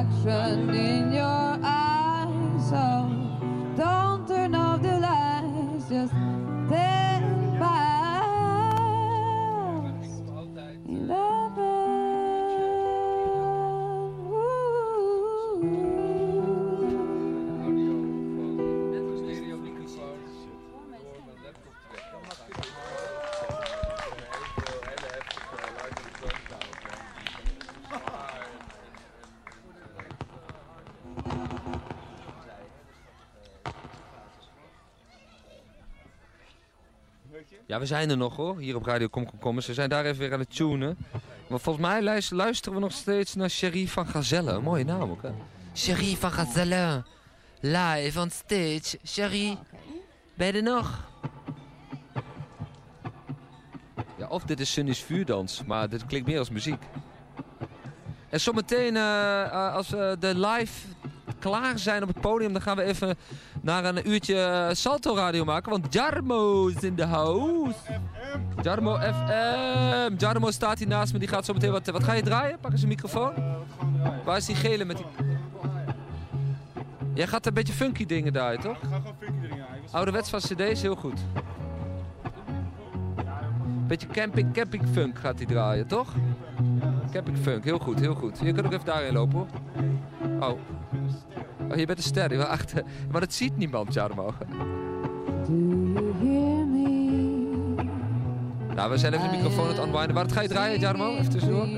reflection in your we zijn er nog hoor, hier op Radio Komkomkommers. We zijn daar even weer aan het tunen. Maar volgens mij luis- luisteren we nog steeds naar Cherie van Gazelle. Een mooie naam ook, hè? Cherie van Gazelle. Live on stage. Cherie, ben je er nog? Ja, of dit is Sunny's vuurdans, maar dit klinkt meer als muziek. En zometeen, eh, eh, als we de live klaar zijn op het podium, dan gaan we even naar een uurtje eh, Salto Radio maken. Want Jarmo is in de house. Jarmo FM. Jarmo staat hier naast me, die gaat zo meteen wat... Wat ga je draaien? Pak eens een microfoon. Waar is die gele met die... Jij gaat een beetje funky dingen draaien, toch? Ik ga gewoon funky dingen. Was Ouderwets van cd's, heel goed. Beetje camping, camping funk gaat hij draaien, toch? Camping funk, heel goed, heel goed. Je kunt ook even daarheen lopen hoor. Oh. Oh, je bent een ster, je bent achter. Maar dat ziet niemand, Jarmo. Do you hear me? Nou, we zijn even de microfoon aan het unwinden. Waar ga je draaien, Jarmo? Even tussendoor.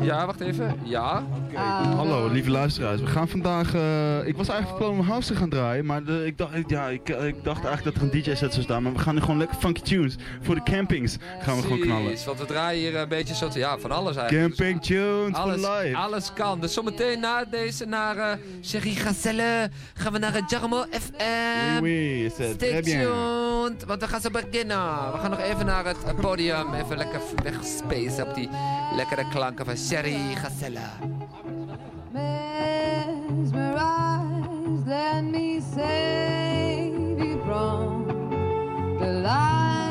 Ja, wacht even. Ja. Hallo, lieve luisteraars. We gaan vandaag. eh, ik was eigenlijk van plan om house te gaan draaien, maar de, ik, dacht, ik- ja, ik, ik dacht eigenlijk dat er een DJ-set zou staan. Maar we gaan nu gewoon lekker funky tunes. Voor de campings gaan we gewoon knallen. Precies, want we draaien hier een beetje zo... Ja, van alles eigenlijk. Camping tunes Alles, live. alles kan. Dus zometeen na deze naar uh, Cherie Gazelle gaan we naar het Jarmo FM. Oui, oui, c'est Stay très bien. tuned, want we gaan zo beginnen. We gaan nog even naar het eh, podium. Even lekker wegspace op die lekkere klanken van Cherie Gazelle. Mesmerized. Let me save you from the life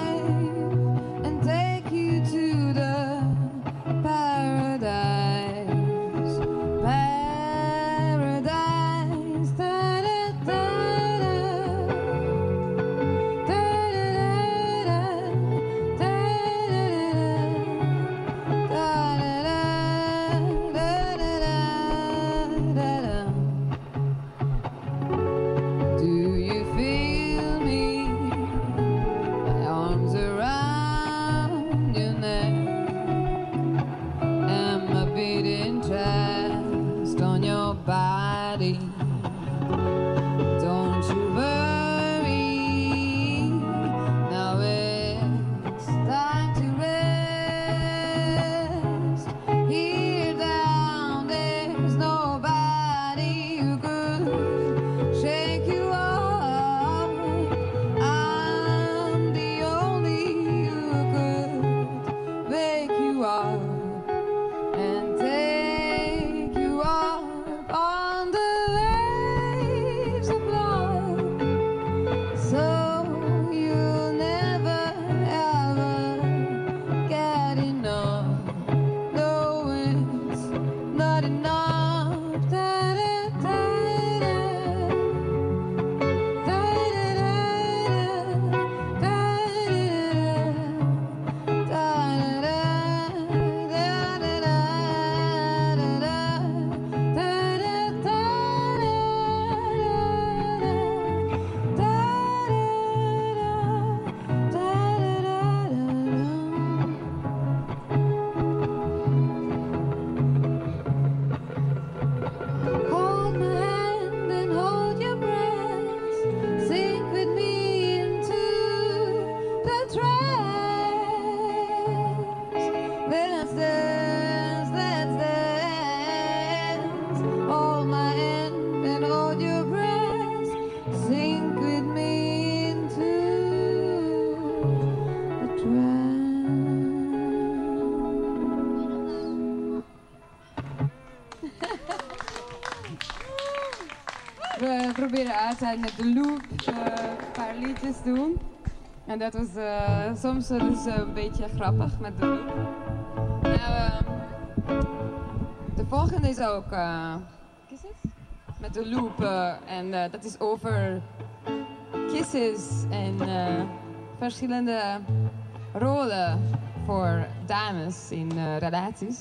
proberen altijd met de loop eh, een paar liedjes doen. En dat was eh, soms eens een beetje grappig met de loop. Nou, ehm, de De volgende is ook. eh, kiss it? Met de loop. eh, en eh, dat is over kisses en eh, verschillende rollen voor dames in eh, relaties.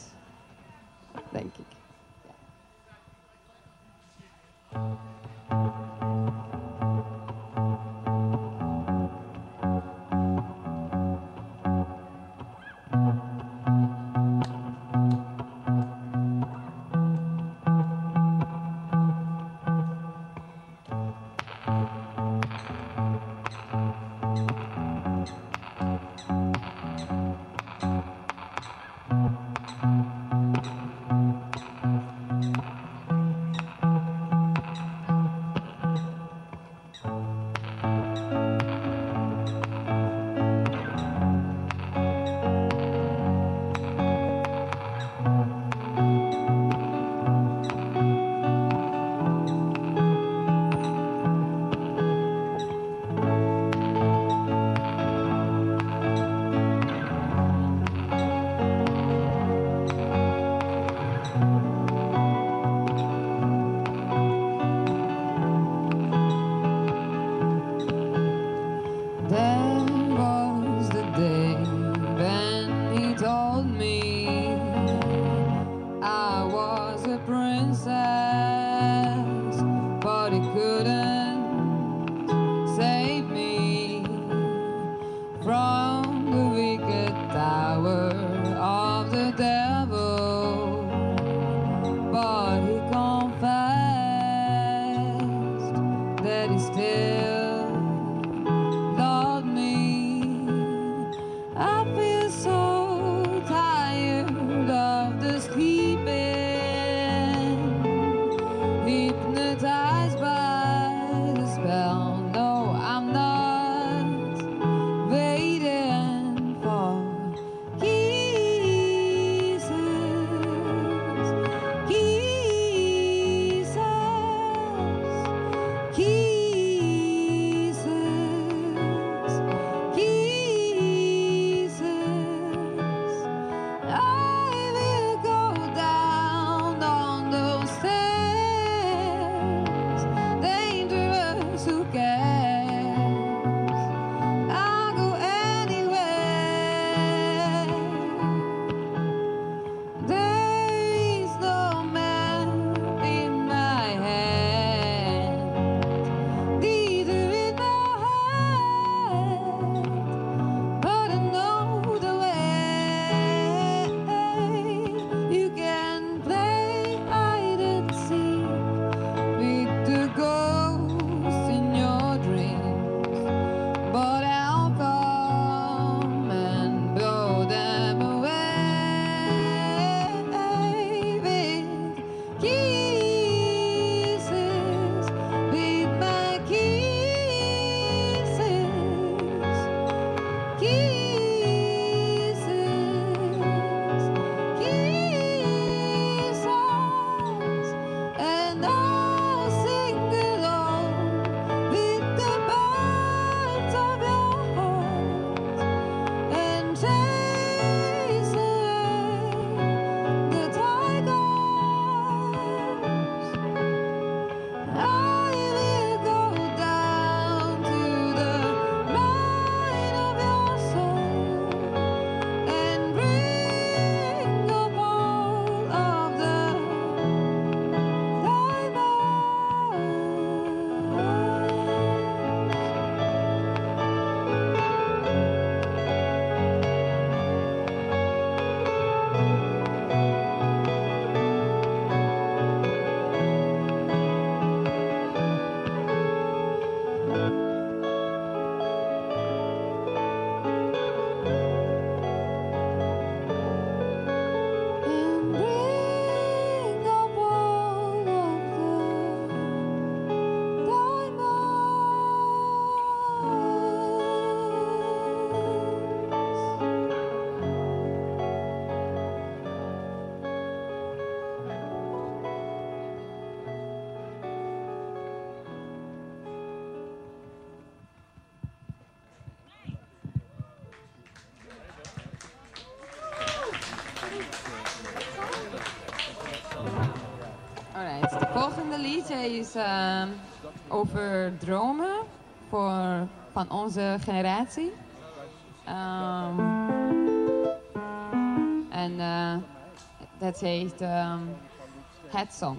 Is ehm, over dromen voor, van onze generatie. Ehm, en eh, dat heet ehm Het Song.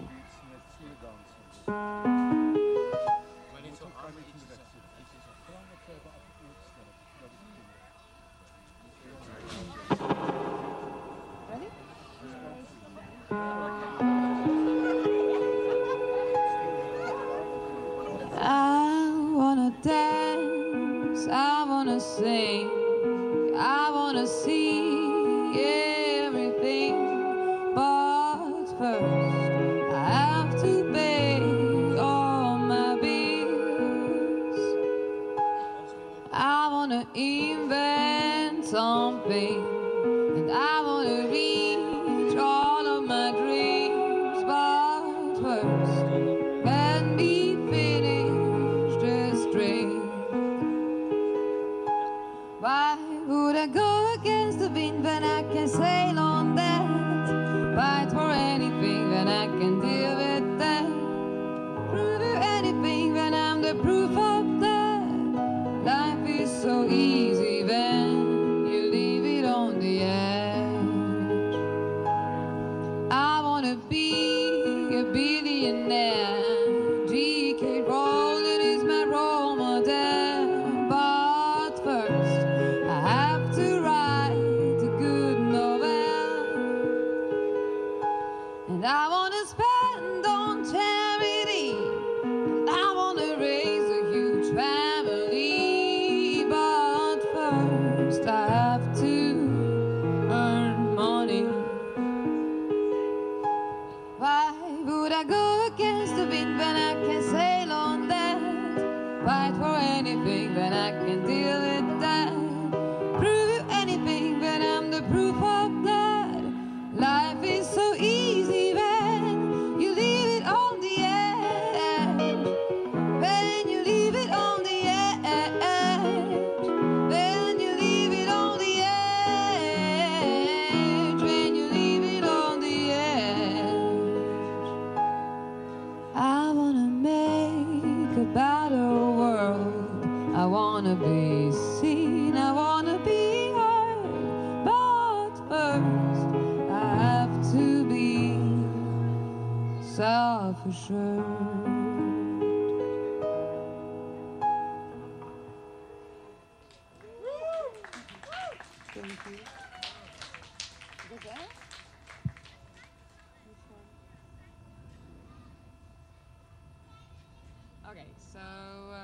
So uh,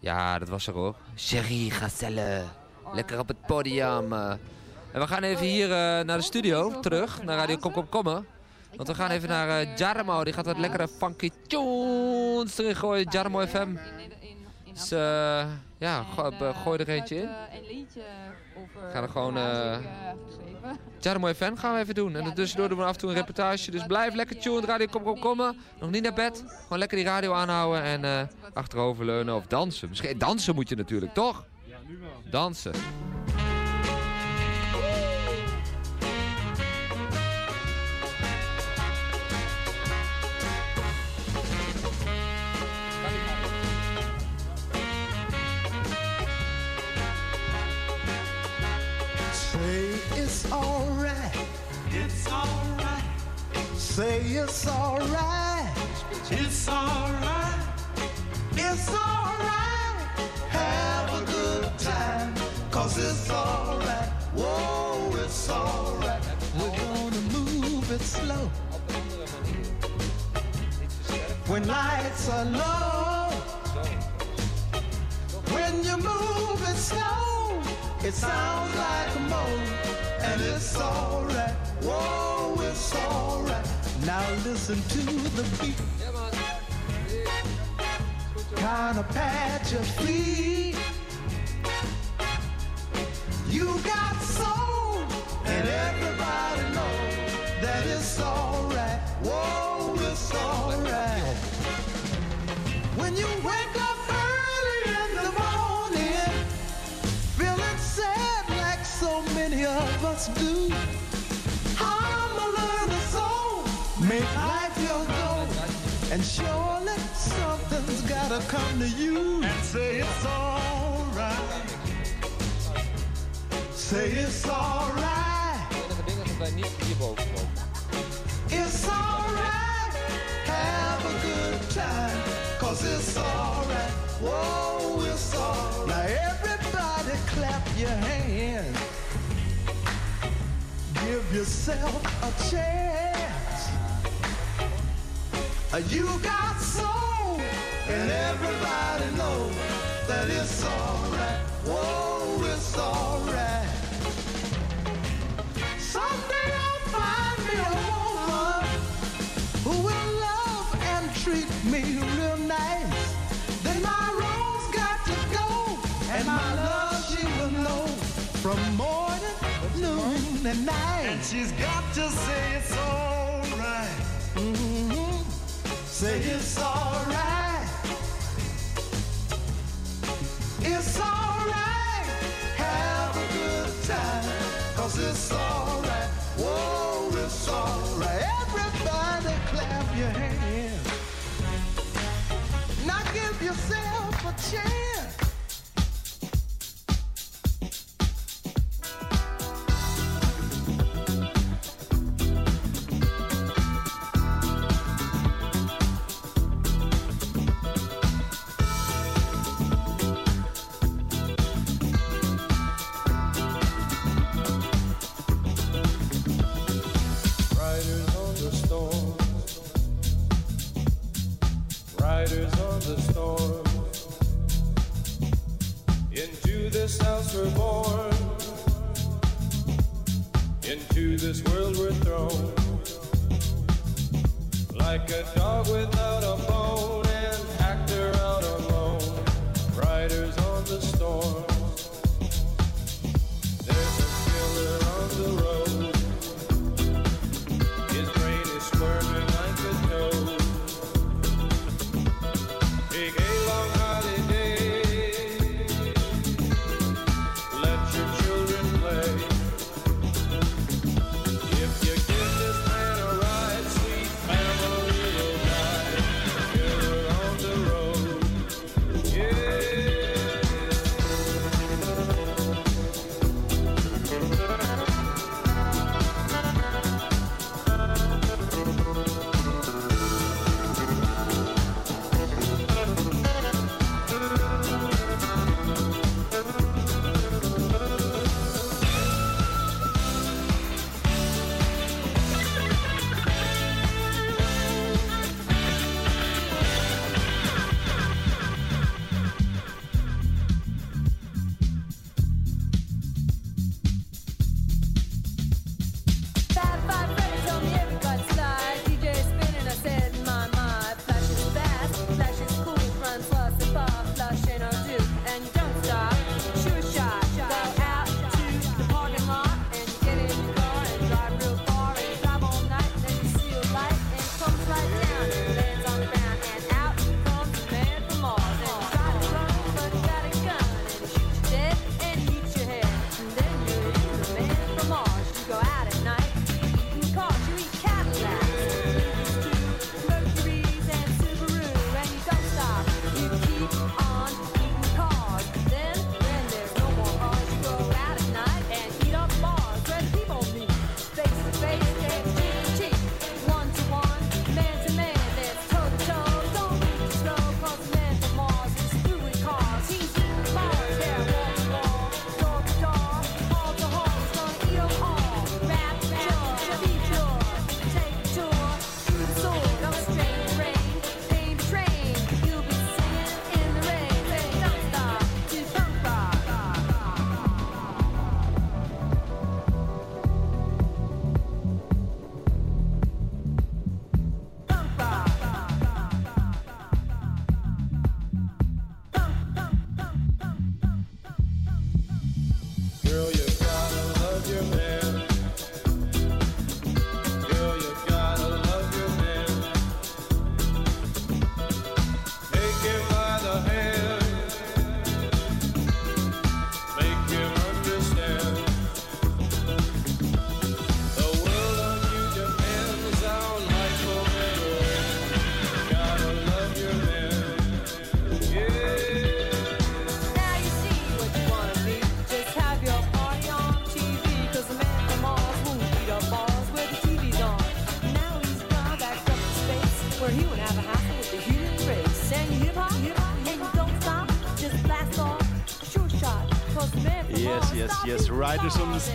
Ja, dat was er hoor. Sherry Gazelle. Lekker op het podium. eh. En we gaan even hier eh, naar de studio terug, naar Radio Kom Kom Kommen. Want we gaan even naar eh, Jarmo. Die gaat wat lekkere funky tunes erin gooien. Jarmo FM. Dus eh, ja, go- eh, gooi er eentje in. Liedje over. Ga er gewoon, eh, eh, geschreven. Jarmo FM gaan we even doen. En tussendoor doen we af en toe een reportage. Dus blijf lekker tune. Radio Kom Kom Kommen. Nog niet naar bed. Gewoon lekker die radio aanhouden en eh achteroverleunen of dansen. Misschien dansen moet je natuurlijk, toch? Dansen. Say it's alright. it's alright, It's alright. Have a good time. Cause it's alright. Whoa, it's alright. We're gonna move it slow. When lights are low. When you move it slow, it sounds like a moan. And it's alright. Whoa, it's alright. Now listen to the beat. Kinda pat your feet. You got soul, and everybody knows that it's alright. Whoa, it's alright. When you wake up early in the morning, feeling sad like so many of us do. And surely something's gotta come to you and say it's alright. Say it's alright. enige dingen dat wij niet hierboven mogen. It's alright. Have a good time. Cause it's alright. Whoa, it's alright. Now everybody clap your hands. Give yourself a chance. You got soul, and everybody knows that it's alright. Whoa, it's alright. Someday I'll find me a woman who will love and treat me real nice. Then my rose got to go, and my love she will know from morning, noon, and night. And she's got to say it's alright. Mm-hmm. Say it's alright. It's alright. Have a good time. Cause it's alright. Whoa, it's alright. Everybody clap your hands. Now give yourself a chance. A dog without a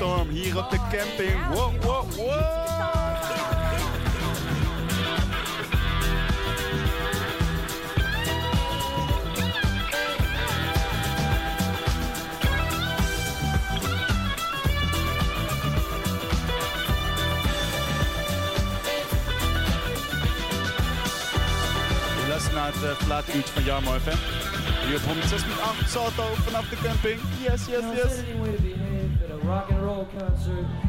Storm hier op de camping. Wow, wow, wow. Naar het uh, verlaten uurtje van Jarmo FM. Hier op 106.8 Salto vanaf de camping. Yes, yes, yes. Rock and roll concert.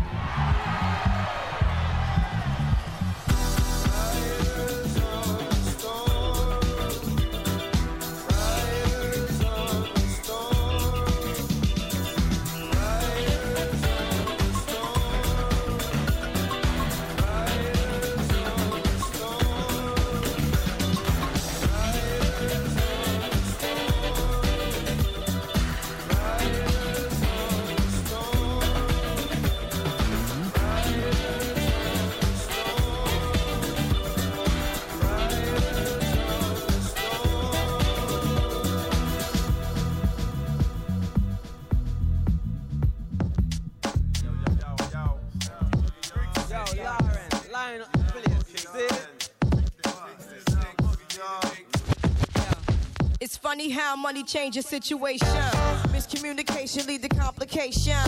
Money changes situation. Miscommunication lead to complication.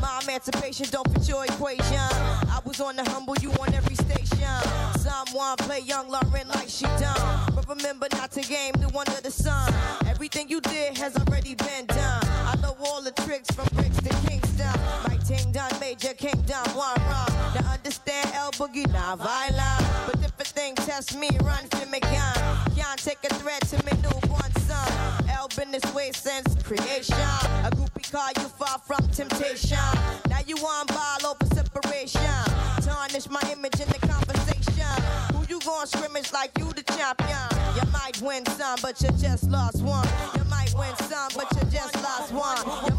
My emancipation don't fit your equation. I was on the humble, you on every station. Someone play young Lauryn like she done. But remember not to game the one of the sun. Everything you did has already been done. I know all the tricks from bricks to Kingston. My ting done major kingdom, one wrong. Now understand L Boogie, not violent. But if a thing test me, run for me gun. Can't take a threat to me. El been this way since creation. A groupie call you far from temptation. Now you on ball over separation. Tarnish my image in the conversation. Who you gon' scrimmage like you the champion? You might win some, but you just lost one. You might win some, but you just lost one.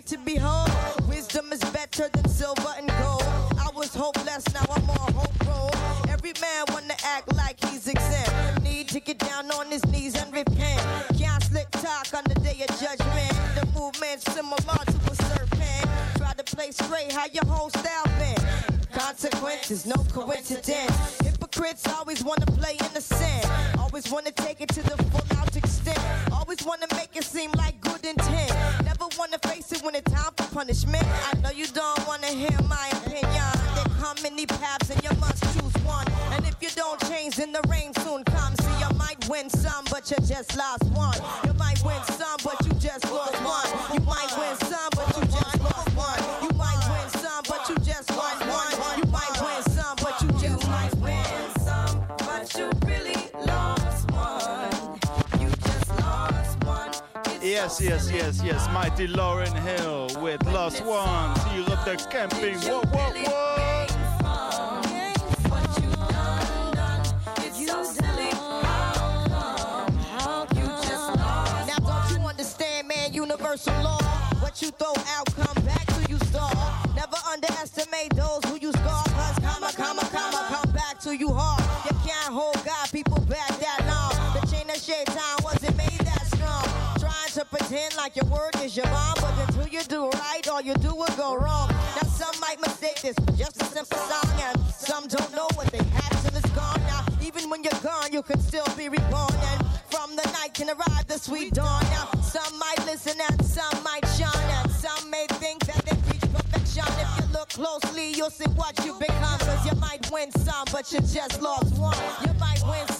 Sight to behold. Wisdom is better than silver and gold. I was hopeless, now I'm on hope. Every man wanna act like he's exempt. Need to get down on his knees and repent. Can't slick talk on the day of judgment. The movement's similar to a serpent. Try to play straight, how your whole style been. Consequences, no coincidence. Hypocrites always wanna play innocent. Always wanna take it to the full out extent. Always wanna make it seem like punishment. I know you don't wanna hear my opinion. There come many paths and you must choose one. And if you don't change, then the rain soon comes. See, you might win some, but you just lost one. You might win some, Yes, yes, yes, yes. Mighty Lauryn Hill with Lost Ones hier op de camping. You understand, man, universal law. What you throw out, come back to you store. Never underestimate those who you scar. Cause comma, comma, comma, come back to you hard. You can't hold God, people back that long. The chain of shaitan wasn't pretend like your word is your bond, but until you do right, all you do will go wrong. Now some might mistake this just a simple song, and some don't know what they had till it's gone. Now even when you're gone, you can still be reborn, and from the night can arrive the sweet dawn. Now some might listen and some might shine, and some may think that they reach perfection. If you look closely, you'll see what you become. Cause you might win some, but you just lost one. You might win some,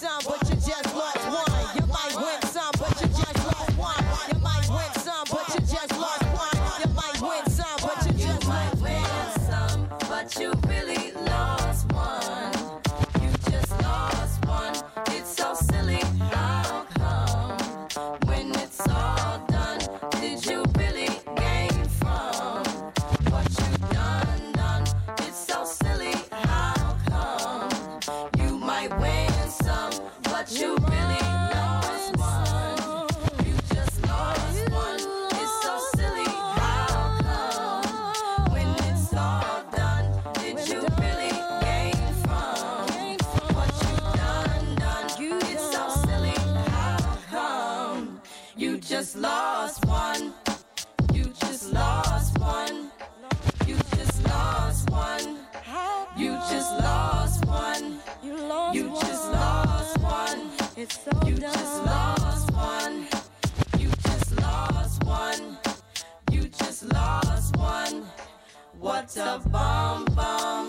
What a bum bum.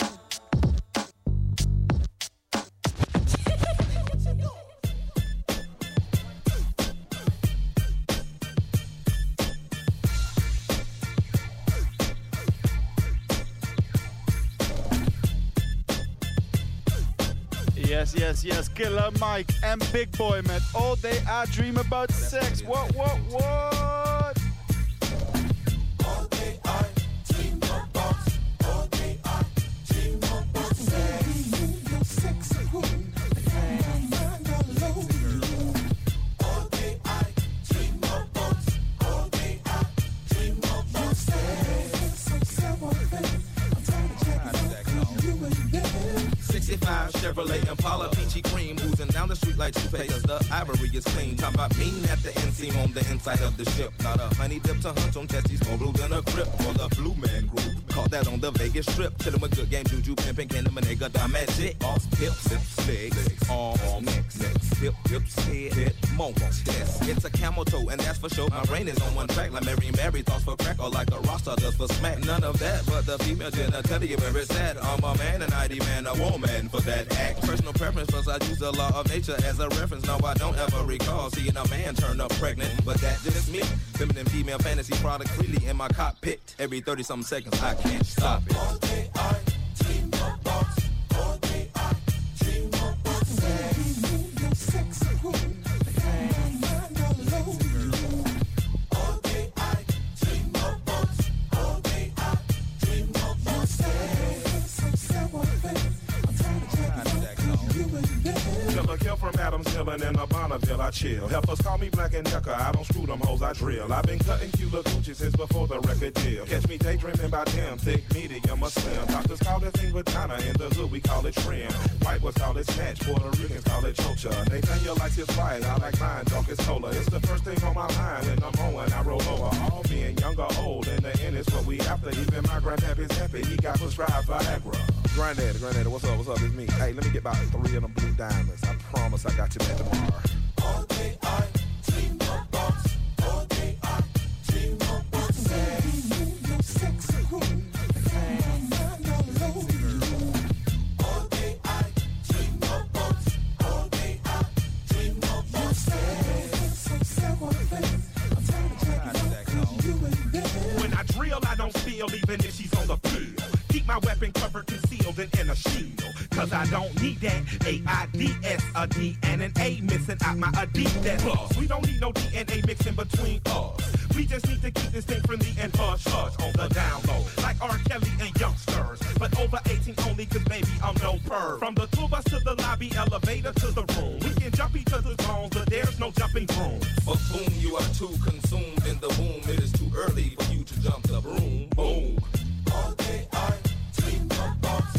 Yes, yes, yes. Killer Mike and Big Boi met All Day I Dream About Sex. What, what, what? Like toothpaste. 'cause The ivory is clean. Talk about mean at the inseam on the inside of the ship. Not a honey dip to hunch on testes, more blue than a grip for the blue man group. Caught that on the Vegas strip. Chillin' with good game, juju, pimpin', candy, manega, magic. Boss, hips, hips, legs, arms, necks, necks, hip, hips, head, head, monkey, chest. It's a camel toe, and that's for sure. My brain is on one track, like Mary Mary thoughts for crack, or like a roster does for smack. None of that, but the female genitalia where it's at. I'm a man, and I demand a woman for that act. Personal preference, plus I use the law of nature as a reference. No, I don't ever recall seeing a man turn up pregnant, but that just me. Feminine female fantasy product freely in my cockpit. Every 30 something seconds, I can't stop it. From Adams Hill and in a Bonneville, I chill. Helpers call me Black and Decker, I don't screw them hoes, I drill. I've been cutting Cuba Gucci since before the record deal. Catch me daydreaming about them, thick, medium, or slim. Doctors call this thing vagina, in the hood we call it trim. White was call it snatch, Puerto Ricans call it chocha. Nathaniel likes his white, I like mine, dark as cola. It's the first thing on my mind when I'm when I roll over. All being young or old, in the end it's what we after. Even my grandpappy's happy, he got prescribed Viagra. Granddaddy, granddaddy, what's up, what's up, it's me. Hey, let me get about three of them blue diamonds. I promise I got you back tomorrow. When I drill, I don't steal, even if she's on the field. Keep my weapon covered, concealed, and in a shield. Cause I don't need that A-I-D-S, a D and an A missing out my Adidas. Plus, we don't need no DNA mixing between us. We just need to keep this thing friendly and hush hush on the down low. Like R. Kelly and youngsters. But over 18 only, cause baby, I'm no perv. From the tour bus to the lobby, elevator to the room. We can jump each other's bones, but there's no jumping room. But boom, you are too consumed in the womb. It is too early for you to jump the broom. Boom. All day I dream about.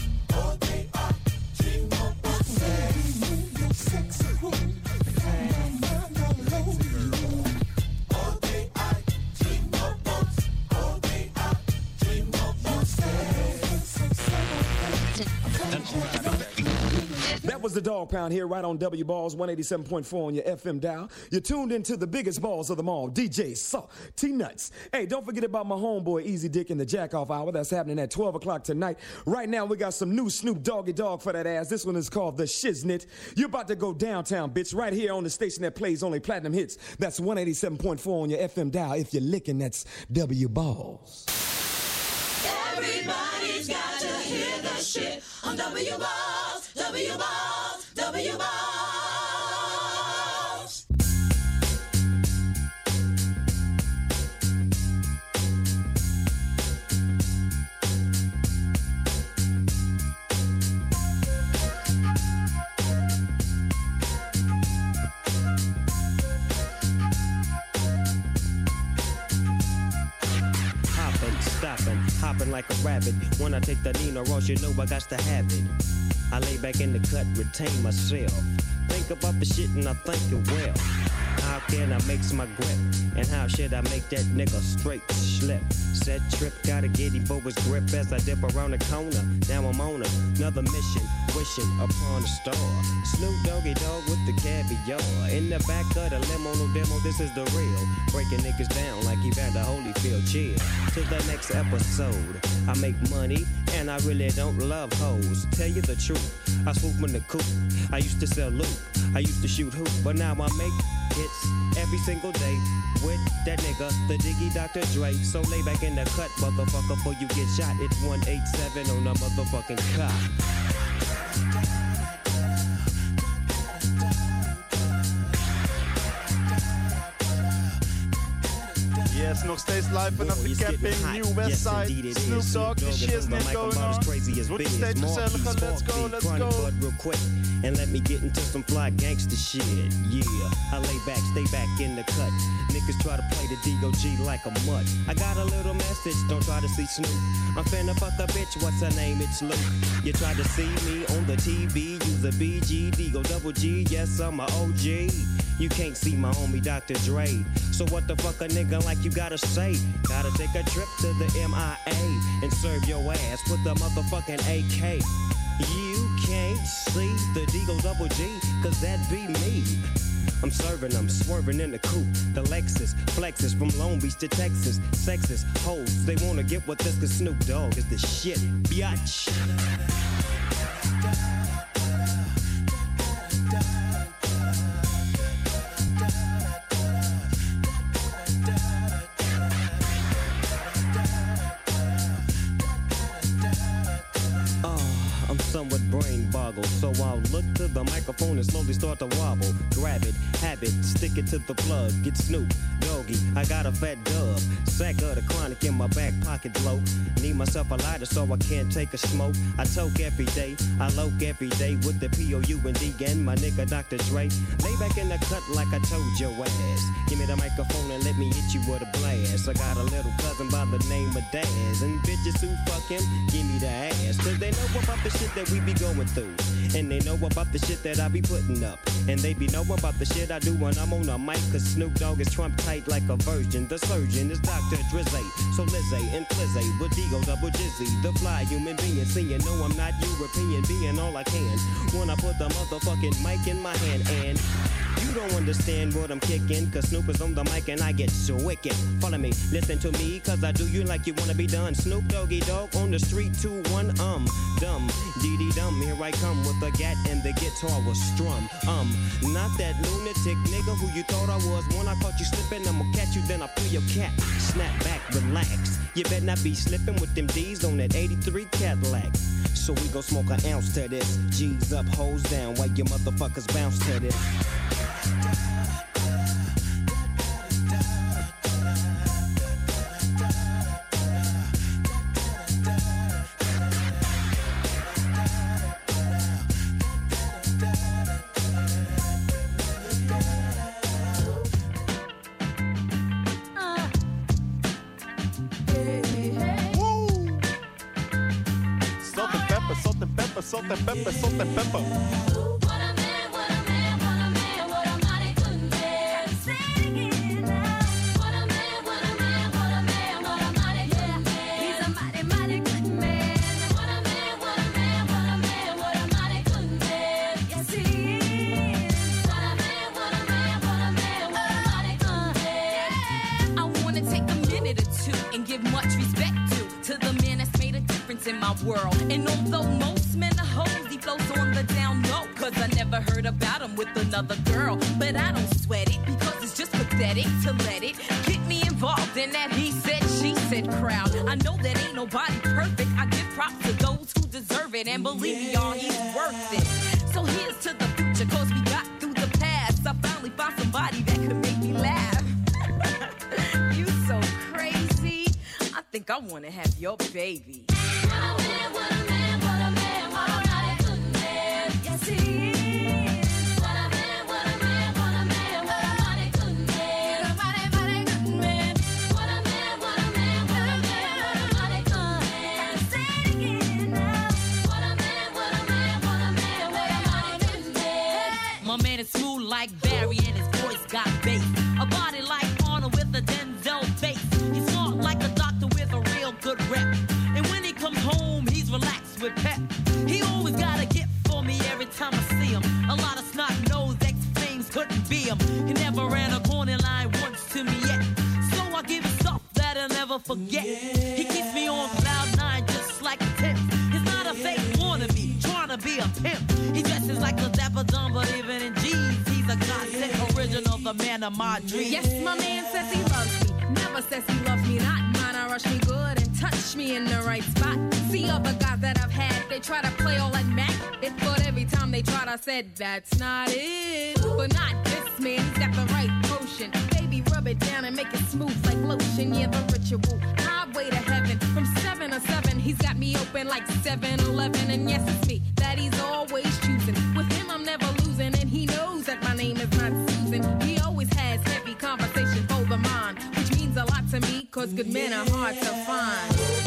That was the Dog Pound here, right on W Balls 187.4 on your FM dial. You're tuned into the biggest balls of them all, DJ Saw T Nuts. Hey, don't forget about my homeboy Easy Dick in the Jack Off Hour. That's happening at 12 o'clock tonight. Right now, we got some new Snoop Doggy Dogg for that ass. This one is called The Shiznit. You're about to go downtown, bitch, right here on the station that plays only platinum hits. That's 187.4 on your FM dial. If you're licking, that's W Balls. Everybody's got to hear the shit on W Balls, W Balls, W Balls. Like a rabbit. When I take the Nina Ross, you know I got to have it. I lay back in the cut, retain myself. Think about the shit and I think it well. How can I make my grip? And how should I make that nigga straight slip? Set trip, got a giddy for grip as I dip around the corner. Now I'm on another mission, wishing upon a star. Snoop Doggy Dogg with the caviar. In the back of the limo, no demo, this is the real. Breaking niggas down like Evander Holyfield. Chill to the next episode. I make money and I really don't love hoes. Tell you the truth, I swoop in the coop. I used to sell loot, I used to shoot hoop, but now I make hits every single day with that nigga, the Diggy Dr. Dre. So lay back in the cut, motherfucker, before you get shot. It's 187 on a motherfucking cop. Yes, nog steeds live vanaf de camping, New Westside. Snoop Dogg, the shit's net going on. Wordt steeds gezelliger, let's go, let's go. And let me get into some fly gangster shit. Yeah, I lay back, stay back in the cut. Niggas try to play the DOG like a mutt. I got a little message, don't try to see Snoop. I'm finna fuck a bitch, what's her name? It's Luke. You try to see me on the TV, use a BG, Digo double G, yes, I'm a OG. You can't see my homie Dr. Dre. So what the fuck a nigga like you gotta say? Gotta take a trip to the MIA and serve your ass with the motherfucking AK. You can't see the Deagle Double G, cause that be me. I'm serving, I'm swerving in the coupe. The Lexus flexes from Long Beach to Texas. Sexist hoes, they wanna get with this, cause Snoop Dogg is the shit, biatch. So I'll look to the microphone and slowly start to wobble. Grab it, have it, stick it to the plug. Get Snoop, doggy, I got a fat dub. Sack of the chronic in my back pocket blow. Need myself a lighter so I can't take a smoke. I toke every day, I loke every day with the P-O-U and D and my nigga Dr. Dre. Lay back in the cut like I told your ass. Give me the microphone and let me hit you with a blast. I got a little cousin by the name of Daz. And bitches who fuck him, give me the ass. Cause they know about the shit that we be going through. Yeah. And they know about the shit that I be putting up. And they be knowing about the shit I do when I'm on a mic. Cause Snoop Dogg is Trump tight like a virgin. The surgeon is Dr. Drizzy. So Lizzie and Flizzy with Digo double Jizzy. The fly human being. Seeing no, I'm not European. Being all I can. When I put the motherfucking mic in my hand. And you don't understand what I'm kicking. Cause Snoop is on the mic and I get so wicked. Follow me, listen to me. Cause I do you like you wanna be done. Snoop Doggy Dogg on the street. Two, one, um. Dumb. Dee dee dum. Here I come with gat and the guitar was strum. Um. Not that lunatic nigga who you thought I was. When I caught you slipping, I'ma catch you, then I'll pull your cat. Snap back, relax. You better not be slipping with them D's on that 83 Cadillac. So we gon' smoke an ounce to this. G's up, hoes down, while you motherfuckers bounce to this. Of my dreams. Yes, my man says he loves me. Never says he loves me not. Mine, I rush me good and touch me in the right spot. See other guys that I've had, they try to play all that Mac. It but every time they tried, I said that's not it. But not this man, he's got the right potion. Baby, rub it down and make it smooth like lotion. Yeah, the ritual. Highway to heaven. From seven to seven, he's got me open like 7-Eleven. And yes, it's me that he's always choosing. With him, I'm never losing, and he knows that my name is not Susan. He cause good men are hard to find.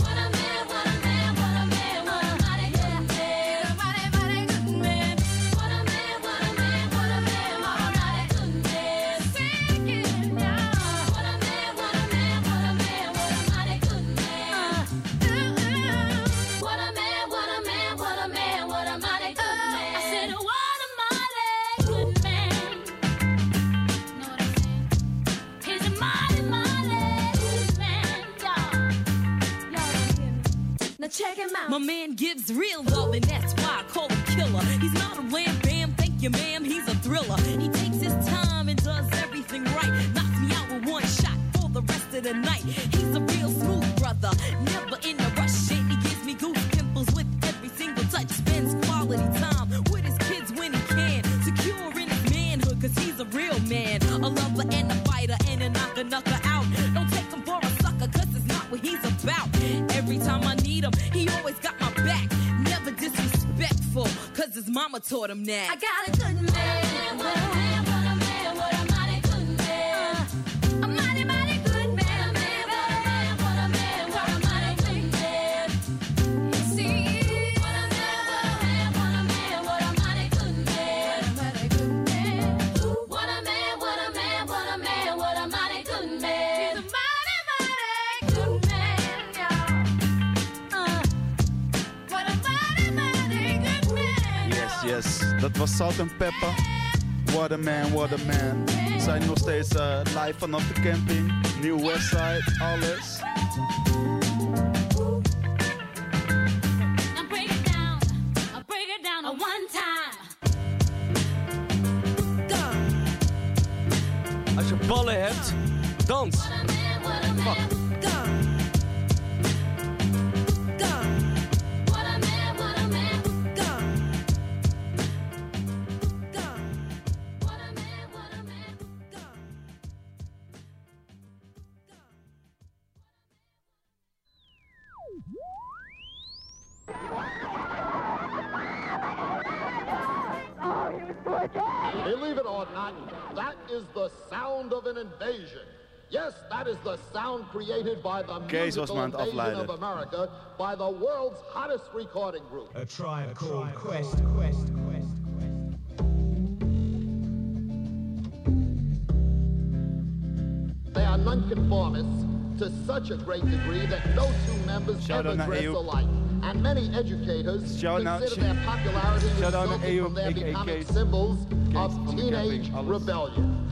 Check him out. My man gives real love, and that's why I call him killer. He's not a wham bam, thank you, ma'am. He's a thriller. He takes his time and does everything right. Knocks me out with one shot for the rest of the night. He's a real smooth brother, never in a rush. Shit, he gives me goose pimples with every single touch. Spends quality time with his kids when he can. Secure in his manhood, cause he's a real man. A lover and a fighter and a knocker, knocker out. Don't take him for a sucker, cause it's not what he's about. Mama taught him that. I got a good man. Was Salt and Pepper. What a man, what a man. Zijn nog steeds eh, live vanaf de camping. Nieuw Westside, alles. By the Kees was musical me aan het invasion afleiden. of America by the world's hottest recording group. A tribe called Quest, Quest, Quest. They are nonconformists to such a great degree that no two members Shout ever dress Eeuw. alike. And many educators Shout consider their popularity Shout out resulting from their becoming symbols of teenage camping, alles. rebellion.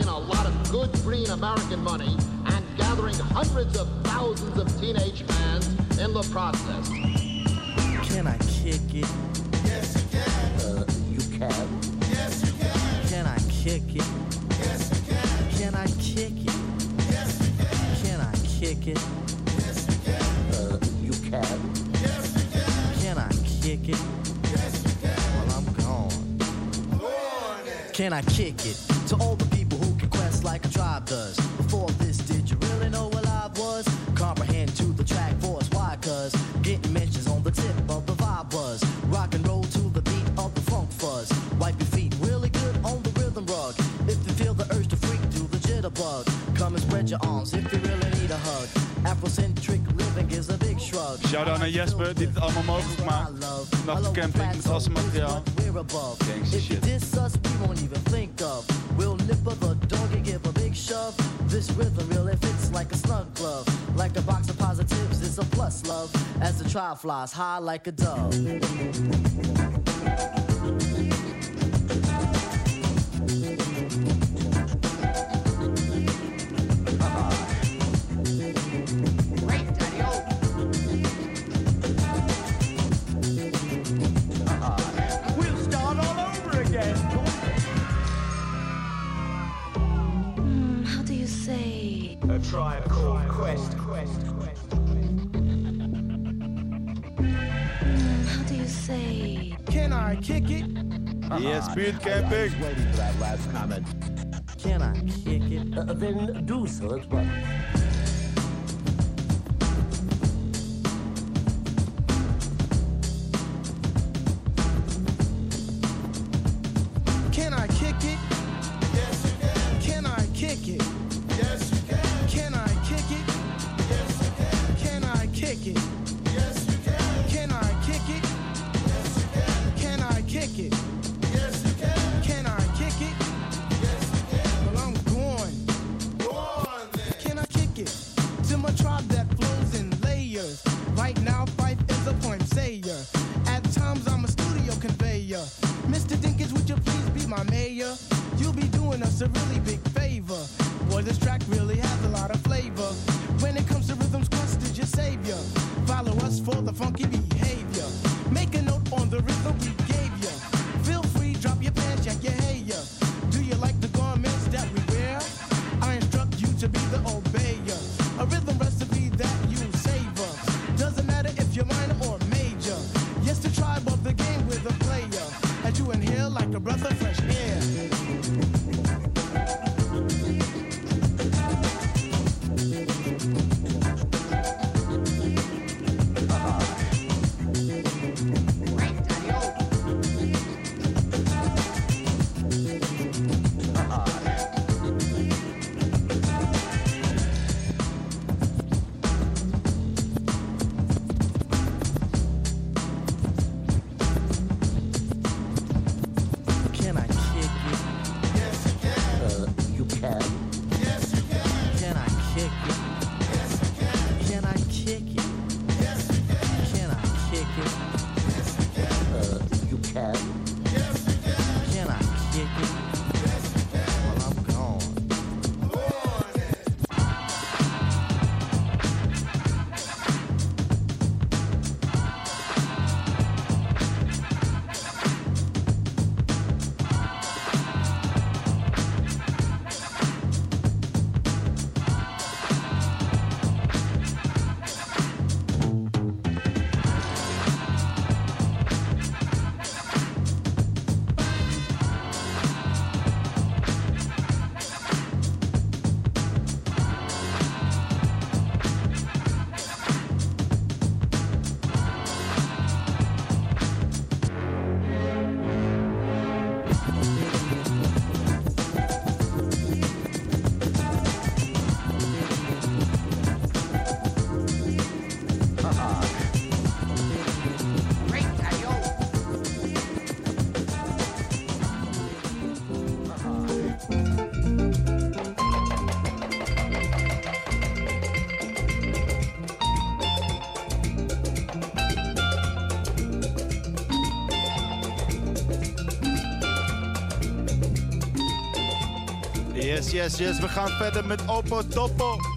In a lot of good green American money and gathering hundreds of thousands of teenage fans in the process. Can I kick it? Yes, you can. Uh, you can. Yes, you can. Can I kick it? Yes, you can. Can I kick it? Yes, you can. Can I kick it? Yes, you can. Uh, you can. Yes, you can. Can I kick it? Yes, you can. Well, I'm gone. Can I kick it to all the like a tribe does. Before this, did you really know what I was? Comprehend to the track force, why? Cause getting mentions on the tip of the vibe was rock and roll to the beat of the funk fuzz. Wipe your feet really good on the rhythm rug. If you feel the urge to freak, do the jitterbug. Come and spread your arms if you really need a hug. Afrocentric living is a big shrug. Shout-out to Jesper, die het allemaal mogelijk maakt. Nachtcamping met awesome materiaal. Gangsta shit. We'll nip up a dog and give a big shove. This rhythm really fits like a snug glove. Like a box of positives, it's a plus love. As the trial flies high like a dove. kick it? Uh-huh. Yes, Pete Camping. I was waiting for that last comment. Can I kick it? Uh, then do so at once. yes, yes. We gaan verder met Opo toppo.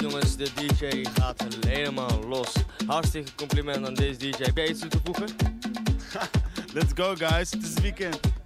jongens, de DJ gaat helemaal los. Hartstikke compliment aan deze DJ. Heb jij iets toe te voegen? Let's go, guys. Het is weekend.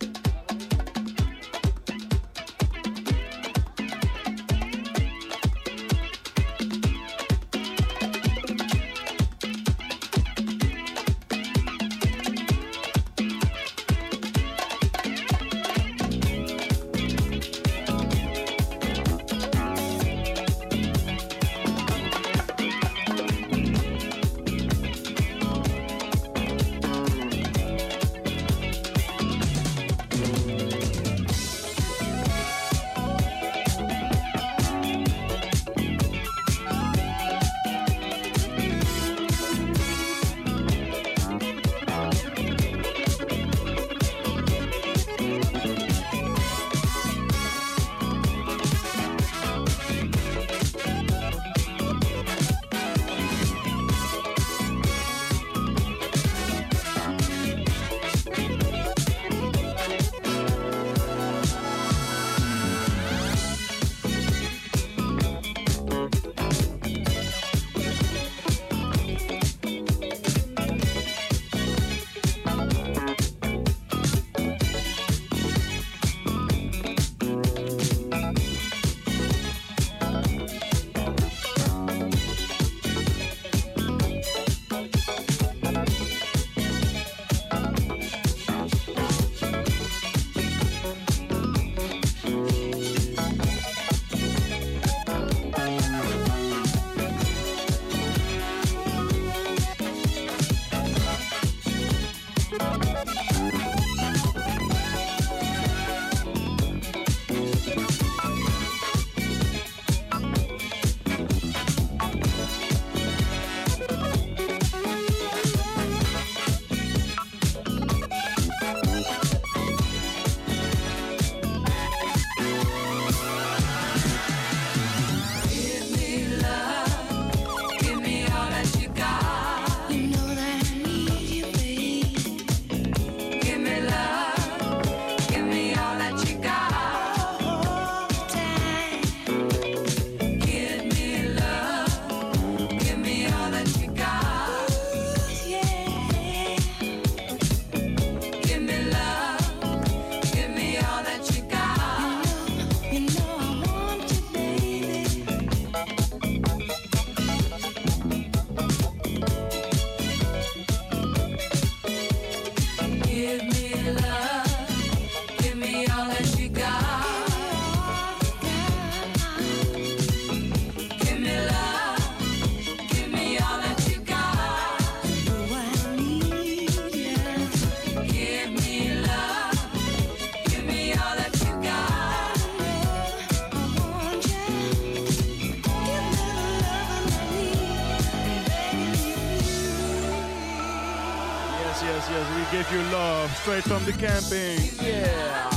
yes, yes. We give you love straight from the camping. Yeah.